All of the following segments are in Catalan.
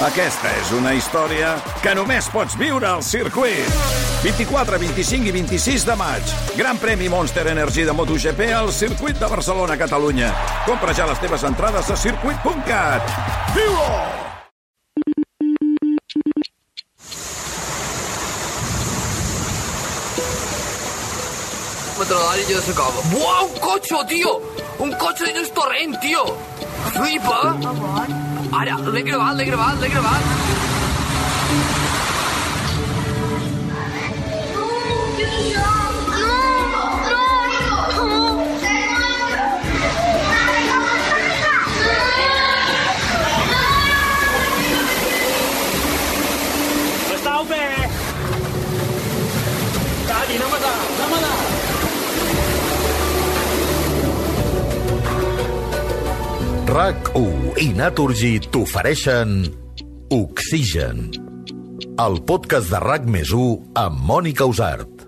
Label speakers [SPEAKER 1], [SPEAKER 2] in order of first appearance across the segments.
[SPEAKER 1] Aquesta és una història que només pots viure al circuit. 24, 25 i 26 de maig. Gran premi Monster Energy de MotoGP al circuit de Barcelona, Catalunya. Compra ja les teves entrades a circuit.cat. Viu-ho!
[SPEAKER 2] Metralladilla de Sacaba. Buah, un cotxe, tio! Un cotxe dins el torrent, tio! Flipa!
[SPEAKER 3] Hadi, lägg det varmt, lägg det varmt, lägg det
[SPEAKER 4] varmt. I Naturgy t'ofereixen Oxigen, el podcast de RAC més amb Mònica Usart.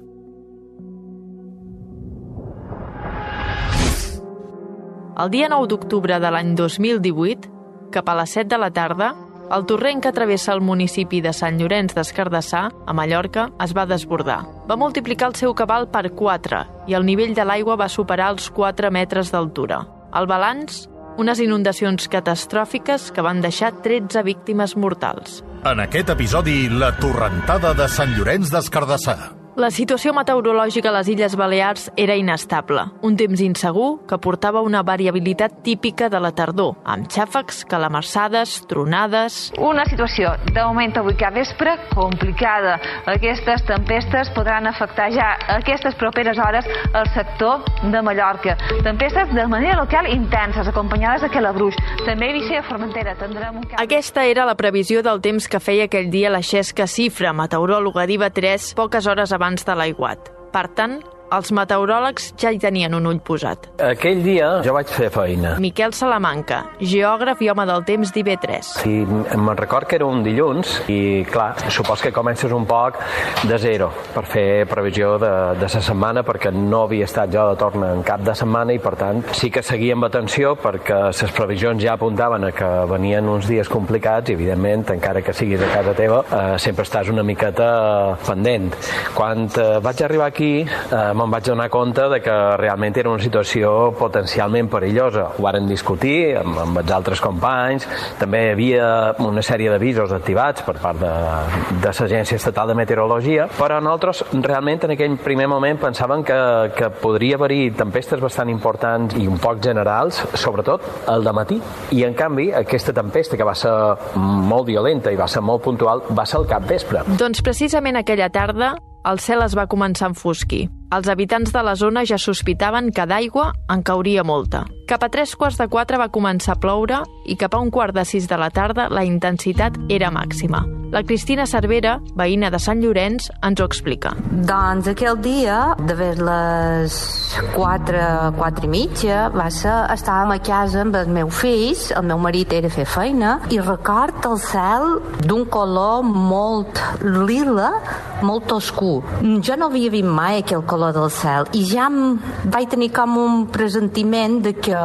[SPEAKER 5] El dia 9 d'octubre de l'any 2018, cap a les 7 de la tarda, el torrent que travessa el municipi de Sant Llorenç d'Escardassà, a Mallorca, es va desbordar. Va multiplicar el seu cabal per 4 i el nivell de l'aigua va superar els 4 metres d'altura. El balanç? Unes inundacions catastròfiques que van deixar 13 víctimes mortals.
[SPEAKER 4] En aquest episodi, la torrentada de Sant Llorenç d'Escardassà.
[SPEAKER 5] La situació meteorològica a les Illes Balears era inestable, un temps insegur que portava una variabilitat típica de la tardor, amb xàfecs, calamarsades, tronades...
[SPEAKER 6] Una situació, de moment avui cap vespre, complicada. Aquestes tempestes podran afectar ja aquestes properes hores el sector de Mallorca. Tempestes de manera local intenses, acompanyades de calabruix. També a Eivissa i a Formentera tindrem un...
[SPEAKER 5] Aquesta era la previsió del temps que feia aquell dia la Xesca Cifra, meteoròloga d'IVA3, poques hores abans de l'aiguat. Per tant, els meteoròlegs ja hi tenien un ull posat.
[SPEAKER 7] Aquell dia jo vaig fer feina.
[SPEAKER 5] Miquel Salamanca, geògraf i home del temps d'IB3.
[SPEAKER 7] I me'n record que era un dilluns i, clar, supos que comences un poc de zero per fer previsió de, de la setmana perquè no havia estat jo de torn en cap de setmana i, per tant, sí que seguia amb atenció perquè les previsions ja apuntaven a que venien uns dies complicats i, evidentment, encara que siguis a casa teva, eh, sempre estàs una miqueta pendent. Quan eh, vaig arribar aquí, eh, me'n vaig donar compte de que realment era una situació potencialment perillosa. Ho varen discutir amb, amb els altres companys, també hi havia una sèrie d'avisos activats per part de, de l'Agència Estatal de Meteorologia, però nosaltres realment en aquell primer moment pensàvem que, que podria haver-hi tempestes bastant importants i un poc generals, sobretot el de matí. I en canvi, aquesta tempesta, que va ser molt violenta i va ser molt puntual, va ser al cap vespre.
[SPEAKER 5] Doncs precisament aquella tarda, el cel es va començar a enfosquir. Els habitants de la zona ja sospitaven que d'aigua en cauria molta. Cap a tres quarts de quatre va començar a ploure i cap a un quart de sis de la tarda la intensitat era màxima. La Cristina Cervera, veïna de Sant Llorenç, ens ho explica.
[SPEAKER 8] Doncs aquell dia, de vers les 4, 4 i mitja, va ser, estàvem a casa amb els meus fills, el meu marit era fer feina, i record el cel d'un color molt lila, molt oscur. Jo no havia vist mai aquell color del cel i ja em vaig tenir com un presentiment de que,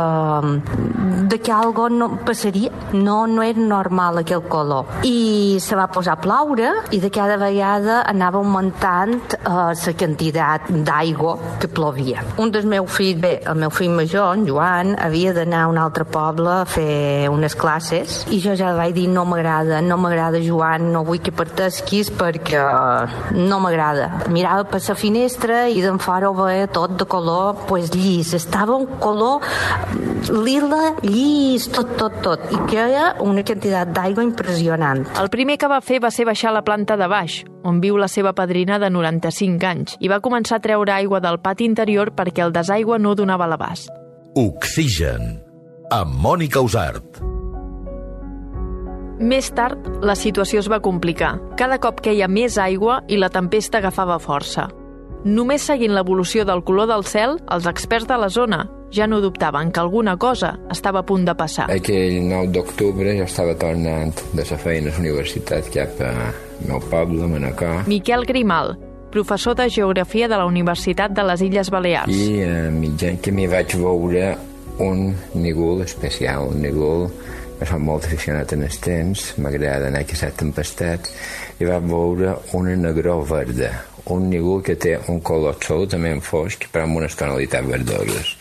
[SPEAKER 8] de que algo no passaria. No, no era normal aquell color. I se va posar a ploure i de cada vegada anava augmentant eh, la quantitat d'aigua que plovia. Un dels meus fills, bé, el meu fill major, en Joan, havia d'anar a un altre poble a fer unes classes i jo ja vaig dir no m'agrada, no m'agrada Joan, no vull que partesquis perquè no m'agrada. Mirava per la finestra i d'en fora ho veia tot de color pues, llis. Estava un color lila, llis, tot, tot, tot. I que era una quantitat d'aigua impressionant.
[SPEAKER 5] El primer que va fer va ser baixar a la planta de baix, on viu la seva padrina de 95 anys, i va començar a treure aigua del pati interior perquè el desaigua no donava l'abast.
[SPEAKER 4] Oxigen, amb Mònica Usart.
[SPEAKER 5] Més tard, la situació es va complicar. Cada cop queia més aigua i la tempesta agafava força. Només seguint l'evolució del color del cel, els experts de la zona ja no dubtaven que alguna cosa estava a punt de passar.
[SPEAKER 9] Aquell 9 d'octubre jo estava tornant de la feina a la universitat cap al meu poble, a Manacor.
[SPEAKER 5] Miquel Grimal, professor de Geografia de la Universitat de les Illes Balears.
[SPEAKER 9] I a mitjan que m'hi vaig veure un nígol especial, un nígol soc molt aficionat en els temps, m'agrada anar a caçar tempestats, i vaig veure una negró verda, un ningú que té un color absolutament fosc, però amb unes tonalitats verdoses.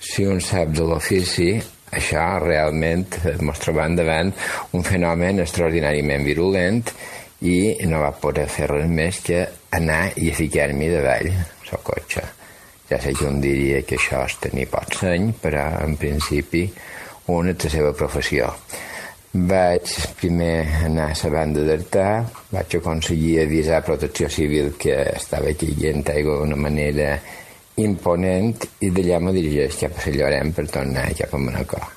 [SPEAKER 9] Si un sap de l'ofici, això realment ens trobem davant un fenomen extraordinàriament virulent i no va poder fer res més que anar i ficar-m'hi davall el cotxe. Ja sé que un diria que això és tenir pot seny, però en principi una és la seva professió. Vaig primer anar a la banda d'Artà, vaig aconseguir avisar Protecció Civil que estava caient aigua d'una manera imponent i d'allà me dirigeix cap a Sant Llorenç per tornar cap a Manacor.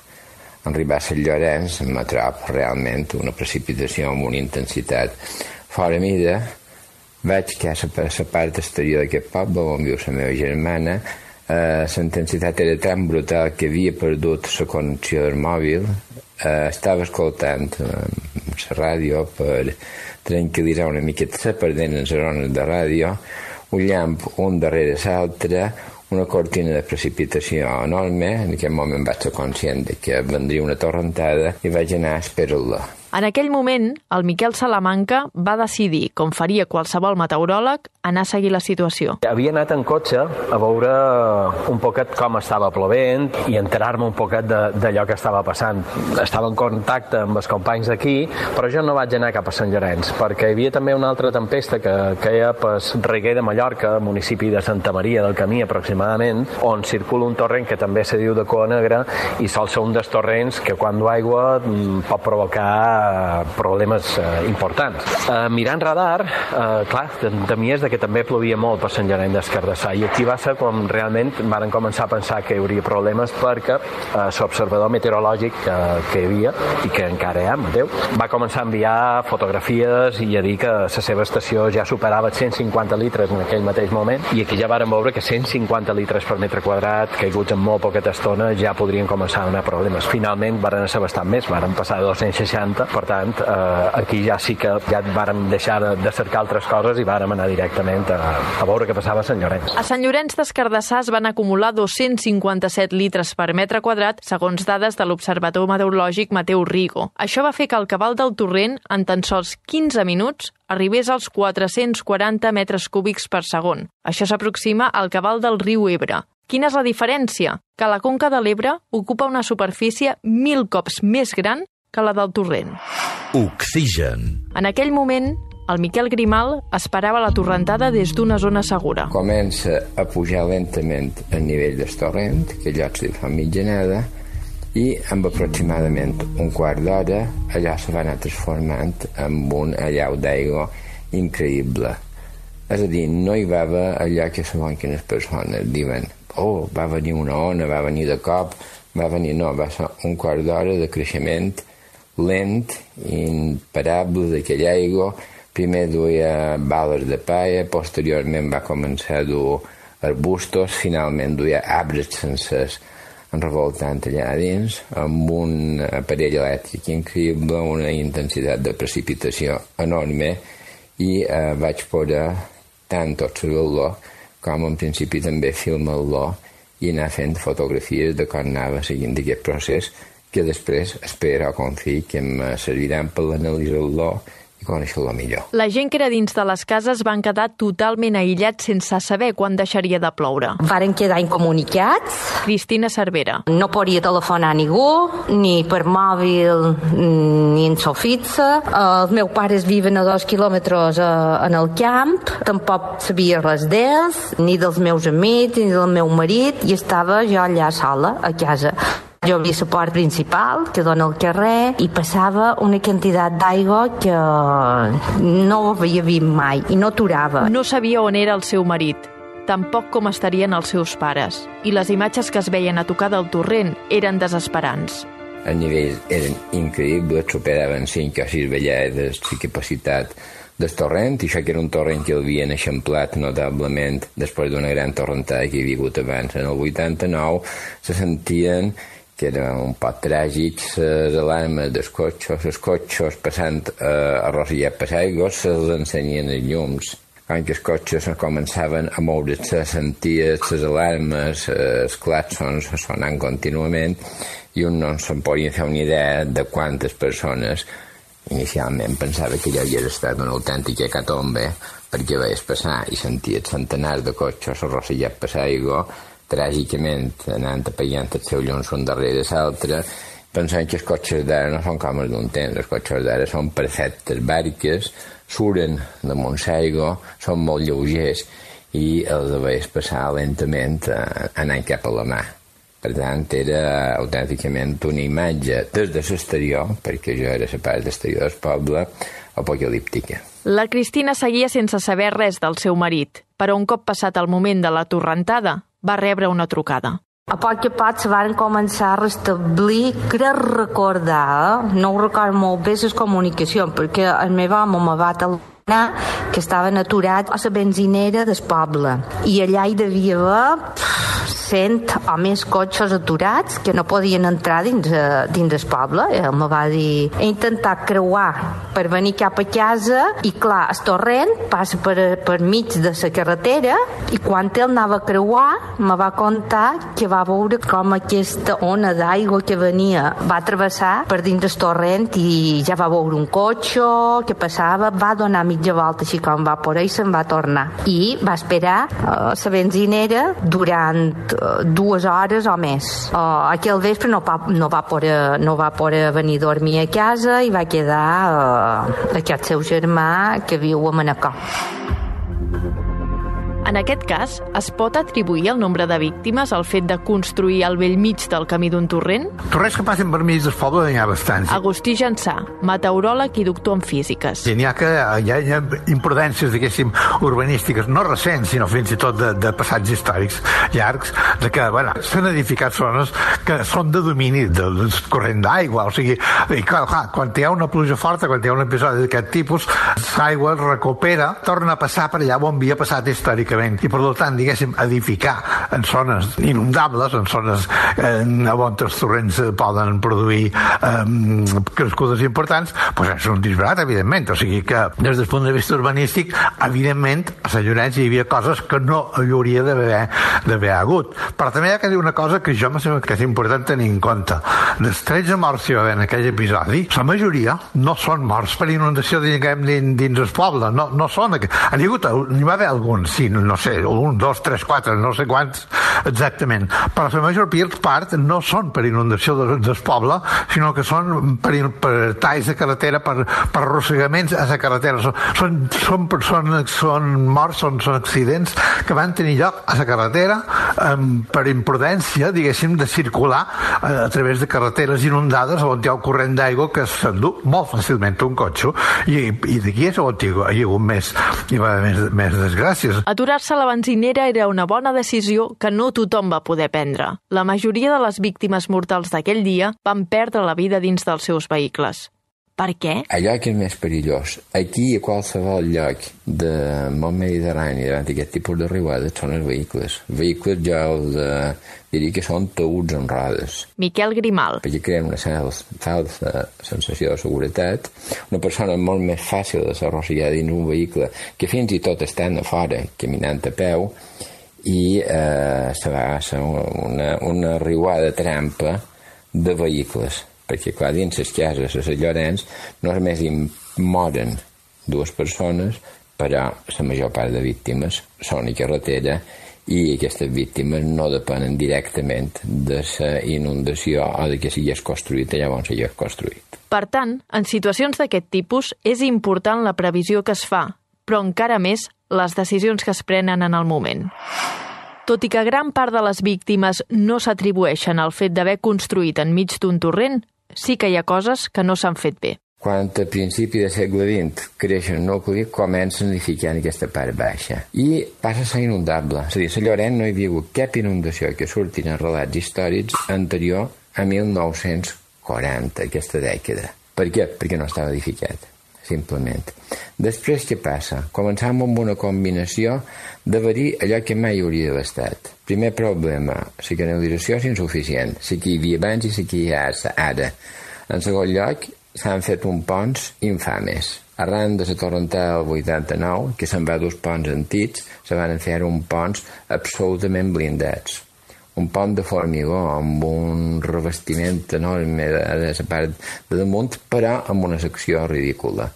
[SPEAKER 9] En arribar a Sant Llorenç me realment una precipitació amb una intensitat fora mida. Vaig que a la part exterior d'aquest poble on viu la meva germana eh, la intensitat era tan brutal que havia perdut la connexió del mòbil eh, estava escoltant eh, la ràdio per tranquil·litzar una miqueta perdent les zones de ràdio un llamp un darrere l'altre una cortina de precipitació enorme. En aquest moment vaig ser conscient de que vendria una torrentada i vaig anar a esperar-la
[SPEAKER 5] en aquell moment, el Miquel Salamanca va decidir, com faria qualsevol meteoròleg, anar a seguir la situació.
[SPEAKER 7] Havia anat en cotxe a veure un poquet com estava plovent i enterar-me un poquet d'allò que estava passant. Estava en contacte amb els companys d'aquí, però jo no vaig anar cap a Sant Llorenç, perquè hi havia també una altra tempesta que queia per Reguer de Mallorca, municipi de Santa Maria del Camí aproximadament, on circula un torrent que també se diu de Coa Negra i sol ser un dels torrents que quan d'aigua mm, pot provocar problemes eh, importants. Eh, mirant radar, eh, clar, temies de que també plovia molt per Sant Llorenç d'Escardassà i aquí va ser com realment varen començar a pensar que hi hauria problemes perquè eh, l'observador meteorològic que, que hi havia i que encara hi ha, Mateu, va començar a enviar fotografies i a dir que la seva estació ja superava 150 litres en aquell mateix moment i aquí ja varen veure que 150 litres per metre quadrat caiguts en molt poqueta estona ja podrien començar a donar problemes. Finalment varen ser bastant més, varen passar de 260 per tant, eh, aquí ja sí que ja vàrem deixar de, de cercar altres coses i vàrem anar directament a, a veure què passava a Sant Llorenç.
[SPEAKER 5] A Sant Llorenç d'Escardassà es van acumular 257 litres per metre quadrat, segons dades de l'Observador Meteorològic Mateu Rigo. Això va fer que el cabal del torrent, en tan sols 15 minuts, arribés als 440 metres cúbics per segon. Això s'aproxima al cabal del riu Ebre. Quina és la diferència? Que la conca de l'Ebre ocupa una superfície mil cops més gran que la del torrent.
[SPEAKER 4] Oxigen.
[SPEAKER 5] En aquell moment, el Miquel Grimal esperava la torrentada des d'una zona segura.
[SPEAKER 9] Comença a pujar lentament el nivell del torrent, que llocs li fa mitjanada, i amb aproximadament un quart d'hora allò se va anar transformant en un allau d'aigua increïble. És a dir, no hi va haver allò que segons quines persones diuen oh, va venir una ona, va venir de cop, va venir... No, va ser un quart d'hora de creixement lent, imparable d'aquella aigua. Primer duia bales de paia, posteriorment va començar a dur arbustos, finalment duia arbres sencers revoltant allà dins, amb un aparell elèctric increïble, una intensitat de precipitació enorme, i eh, vaig poder tant observar-lo com en principi també filmar-lo i anar fent fotografies de com anava seguint aquest procés que després espero confio que em serviran per analitzar-lo i conèixer-lo millor.
[SPEAKER 5] La gent que era dins de les cases van quedar totalment aïllats sense saber quan deixaria de ploure.
[SPEAKER 8] Varen quedar incomunicats.
[SPEAKER 5] Cristina Cervera.
[SPEAKER 8] No podia telefonar a ningú, ni per mòbil, ni en sofixa. Els meus pares viven a dos quilòmetres en el camp, tampoc sabia res d'ells, ni dels meus amics, ni del meu marit, i estava jo allà sola, a casa. Jo havia la port principal, que dona al carrer, i passava una quantitat d'aigua que no havia vist mai, i no aturava.
[SPEAKER 5] No sabia on era el seu marit, tampoc com estarien els seus pares, i les imatges que es veien a tocar del torrent eren desesperants.
[SPEAKER 9] El nivell eren increïbles, superaven 5 o 6 vellades de capacitat del torrent, i això que era un torrent que l'havien eixamplat notablement després d'una gran torrentada que hi havia hagut abans. En el 89 se sentien que era un poc tràgic, les alarmes dels cotxos, els cotxos passant eh, a Rosillet Passaigos, se'ls ensenyen els llums. Quan els cotxes començaven a moure's, se sentien les alarmes, eh, els clatsons sonant contínuament, i un no se'n podien fer una idea de quantes persones inicialment pensava que ja havia estat una autèntica hecatombe perquè veies passar i senties centenars de cotxes arrossegats per l'aigua tràgicament anant apagant el seu llums un darrere l'altre pensant que els cotxes d'ara no són com els d'un temps, els cotxes d'ara són perfectes barques, suren de l'aigua, són molt lleugers i els veies passar lentament eh, anant cap a la mà. Per tant, era autènticament una imatge des de l'exterior, perquè jo era la part exterior del poble, apocalíptica.
[SPEAKER 5] La Cristina seguia sense saber res del seu marit, però un cop passat el moment de la torrentada, va rebre una trucada.
[SPEAKER 8] A poc a poc se van començar a restablir, crec recordar, eh? no ho recordo molt bé, les comunicacions, perquè el meu home me va telefonar que estaven aturats a la benzinera del poble. I allà hi devia haver 100 o més cotxes aturats que no podien entrar dins, uh, dins del poble. Ell me va dir, he intentat creuar per venir cap a casa i clar, el torrent passa per, per mig de la carretera i quan ell anava a creuar me va contar que va veure com aquesta ona d'aigua que venia va travessar per dins del torrent i ja va veure un cotxe que passava, va donar mitja volta així com va por i se'n va tornar i va esperar uh, la benzinera durant uh, dues hores o més. Uh, aquell vespre no va, no, va poder, no va poder venir a dormir a casa i va quedar uh, aquest seu germà que viu a Manacor.
[SPEAKER 5] En aquest cas, es pot atribuir el nombre de víctimes al fet de construir al vell mig del camí d'un torrent?
[SPEAKER 10] Torrents que passen per mig del poble n'hi ha bastants.
[SPEAKER 5] Agustí Jansà, meteoròleg i doctor en físiques.
[SPEAKER 10] I n'hi ha que hi ha, hi ha imprudències, diguéssim, urbanístiques, no recents, sinó fins i tot de, de passats històrics llargs, de que, bueno, s'han edificat zones que són de domini del, del corrent d'aigua, o sigui, i clar, clar, quan hi ha una pluja forta, quan hi ha un episodi d'aquest tipus, l'aigua es recupera, torna a passar per allà on havia passat històricament històricament i per tant, diguéssim, edificar en zones inundables, en zones eh, on els torrents poden produir eh, crescudes importants, doncs és un disbarat, evidentment. O sigui que, des del punt de vista urbanístic, evidentment, a Sant Llorenç hi havia coses que no hi hauria d'haver hagut. Però també hi ha que dir una cosa que jo me sembla que és important tenir en compte. Dels 13 morts que hi va haver en aquell episodi, la majoria no són morts per inundació, diguem, dins, dins el poble. No, no són... N'hi ha hagut, n'hi va haver alguns, sí, no sé, un, dos, tres, quatre, no sé quants exactament. Però la major part no són per inundació del, del poble, sinó que són per, per talls de carretera, per, per arrossegaments a la carretera. Són, són, són, són, són morts, són, són accidents que van tenir lloc a la carretera um, per imprudència, diguéssim, de circular a, a través de carreteres inundades on hi ha un corrent d'aigua que s'endú molt fàcilment un cotxe i, i d'aquí és on hi ha hagut més, hi va haver més, més desgràcies.
[SPEAKER 5] Aturar-se a la benzinera era una bona decisió que no tothom va poder prendre. La majoria de les víctimes mortals d'aquell dia van perdre la vida dins dels seus vehicles. Per què?
[SPEAKER 9] Allò que és més perillós. Aquí, a qualsevol lloc de món mediterrani davant d'aquest tipus de riuades són els vehicles. Vehicles ja els eh, diria que són taüts amb rodes.
[SPEAKER 5] Miquel Grimal.
[SPEAKER 9] Perquè creen una falsa sensació de seguretat. Una persona molt més fàcil de s'arrossegar dins un vehicle que fins i tot estan a fora, caminant a peu, i eh, se va a una, una riuada trampa de vehicles perquè clar, dins les cases a Sant Llorenç no només hi moren dues persones, però la major part de víctimes són a carretera i aquestes víctimes no depenen directament de la inundació o de que s'hi construït allà on s'hi construït.
[SPEAKER 5] Per tant, en situacions d'aquest tipus és important la previsió que es fa, però encara més les decisions que es prenen en el moment. Tot i que gran part de les víctimes no s'atribueixen al fet d'haver construït enmig d'un torrent, sí que hi ha coses que no s'han fet bé.
[SPEAKER 9] Quan a principi del segle XX creixen nucli, comencen en aquesta part baixa. I passa a ser inundable. És a dir, a Llorenç no hi havia hagut cap inundació que surtin en relats històrics anterior a 1940, aquesta dècada. Per què? Perquè no estava edificat simplement. Després què passa? Començam amb una combinació d'haver-hi allò que mai hauria d'haver estat. Primer problema, la canalització és insuficient, la que hi havia abans i la que hi ha ara. En segon lloc, s'han fet un ponts infames. Arran de la torrentada del 89, que se'n va dos ponts antics, se van fer un ponts absolutament blindats. un pont de formigó amb un revestiment enorme de, de la part de damunt, però amb una secció ridícula.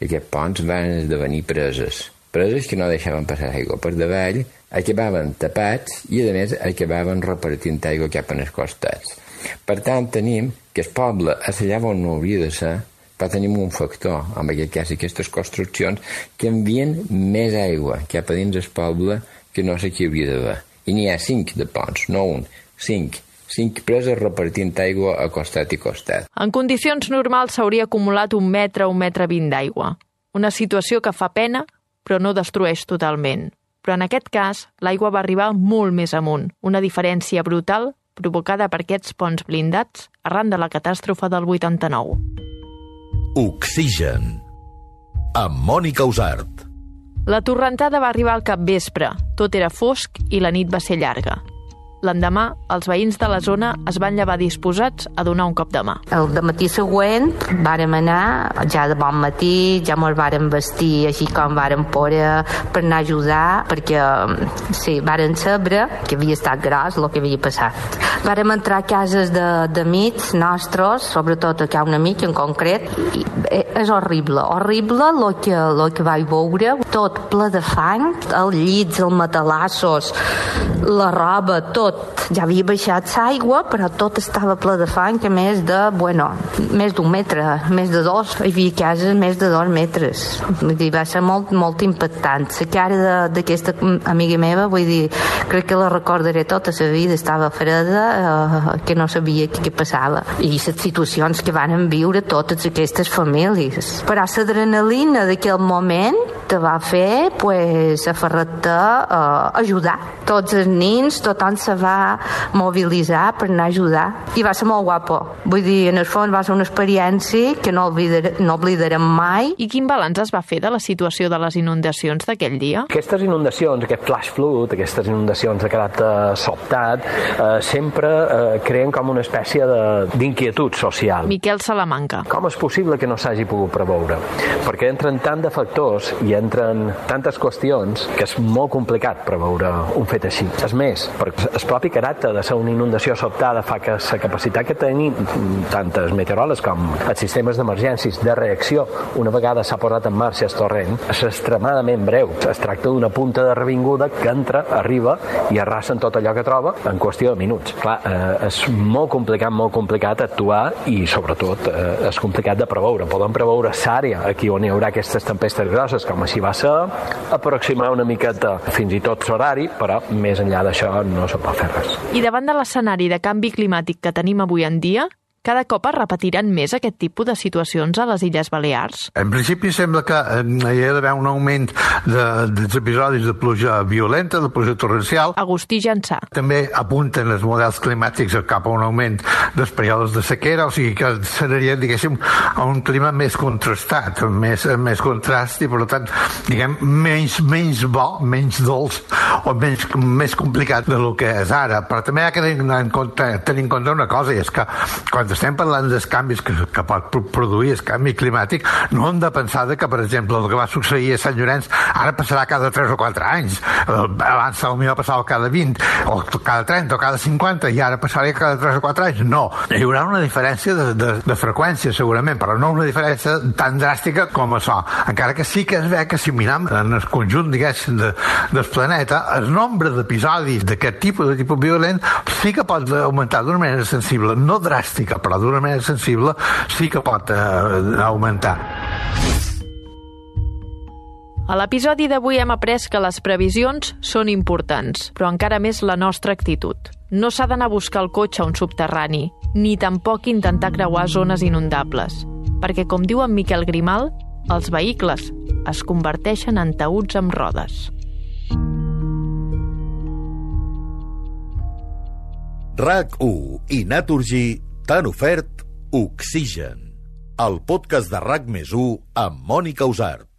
[SPEAKER 9] Aquests ponts van esdevenir preses. Preses que no deixaven passar aigua per davall, acabaven tapats i, a més, acabaven repartint aigua cap en els costats. Per tant, tenim que el poble, a allà on no hauria de ser, però tenim un factor, en aquest cas aquestes construccions, que envien més aigua cap a dins el poble que no sé qui hauria d'haver. I n'hi ha cinc de ponts, no un, cinc cinc preses repartint aigua a costat i costat.
[SPEAKER 5] En condicions normals s'hauria acumulat un metre o un metre vint d'aigua. Una situació que fa pena, però no destrueix totalment. Però en aquest cas, l'aigua va arribar molt més amunt, una diferència brutal provocada per aquests ponts blindats arran de la catàstrofe del 89.
[SPEAKER 4] Oxigen. Amb Mònica Usart.
[SPEAKER 5] La torrentada va arribar al capvespre, tot era fosc i la nit va ser llarga. L'endemà, els veïns de la zona es van llevar disposats a donar un cop de mà.
[SPEAKER 8] El de matí següent vàrem anar, ja de bon matí, ja ens vàrem vestir així com vàrem poder per anar a ajudar, perquè sí, vàrem saber que havia estat gros el que havia passat. Vàrem entrar a cases d'amics nostres, sobretot a un amic en concret, i és horrible, horrible el que, lo que vaig veure, tot ple de fang, els llits, els matalassos, la roba, tot tot. Ja havia baixat l'aigua, però tot estava ple de fang, que més de, bueno, més d'un metre, més de dos. Hi havia cases més de dos metres. Vull dir, va ser molt, molt impactant. La cara d'aquesta amiga meva, vull dir, crec que la recordaré tota la vida, estava freda, eh, que no sabia què, què passava. I les situacions que van viure totes aquestes famílies. Però l'adrenalina d'aquell moment te va fer pues, aferrar-te a eh, ajudar. Tots els nins, tothom se va mobilitzar per anar a ajudar i va ser molt guapo. Vull dir, en el fons va ser una experiència que no, oblidar, no oblidarem mai.
[SPEAKER 5] I quin balanç es va fer de la situació de les inundacions d'aquell dia?
[SPEAKER 7] Aquestes inundacions, aquest flash flood, aquestes inundacions de caràcter sobtat, eh, sempre eh, creen com una espècie d'inquietud social.
[SPEAKER 5] Miquel Salamanca.
[SPEAKER 7] Com és possible que no s'hagi pogut preveure? Perquè entren tant de factors i entren tantes qüestions que és molt complicat preveure un fet així. És més, perquè el propi caràcter de ser una inundació sobtada fa que la capacitat que tenim tantes meteoròlegs com els sistemes d'emergències de reacció una vegada s'ha posat en marxa el torrent és extremadament breu. Es tracta d'una punta de revinguda que entra, arriba i arrasa en tot allò que troba en qüestió de minuts. Clar, eh, és molt complicat, molt complicat actuar i sobretot eh, és complicat de preveure. Podem preveure l'àrea aquí on hi haurà aquestes tempestes grosses com així va ser, aproximar una miqueta fins i tot l'horari, però més enllà d'això no se pot fer res.
[SPEAKER 5] I davant de l'escenari de canvi climàtic que tenim avui en dia, cada cop es repetiran més aquest tipus de situacions a les Illes Balears?
[SPEAKER 10] En principi sembla que eh, hi ha d'haver un augment de, dels episodis de pluja violenta, de pluja torrencial.
[SPEAKER 5] Agustí Jansà.
[SPEAKER 10] També apunten els models climàtics cap a un augment dels períodes de sequera, o sigui que seria, diguéssim, a un clima més contrastat, més, més contrast i, per tant, diguem, menys, menys bo, menys dolç o menys, més complicat de lo que és ara. Però també ha tenir en compte, tenir en compte una cosa, i és que quan estem parlant dels canvis que, que pot produir el canvi climàtic, no hem de pensar que, per exemple, el que va succeir a Sant Llorenç ara passarà cada 3 o 4 anys. Abans potser passava cada 20, o cada 30, o cada 50, i ara passarà cada 3 o 4 anys. No. Hi haurà una diferència de, de, de freqüència, segurament, però no una diferència tan dràstica com això. Encara que sí que es ve que si miram en el conjunt, diguéssim, de, del planeta, el nombre d'episodis d'aquest tipus de tipus violent sí que pot augmentar d'una manera sensible, no dràstica, però d'una manera sensible sí que pot eh, augmentar.
[SPEAKER 5] A l'episodi d'avui hem après que les previsions són importants, però encara més la nostra actitud. No s'ha d'anar a buscar el cotxe a un subterrani, ni tampoc intentar creuar zones inundables, perquè, com diu en Miquel Grimal, els vehicles es converteixen en taüts amb rodes.
[SPEAKER 4] RAC1 i Naturgy T'han ofert Oxigen, el podcast de RAC més amb Mònica Usart.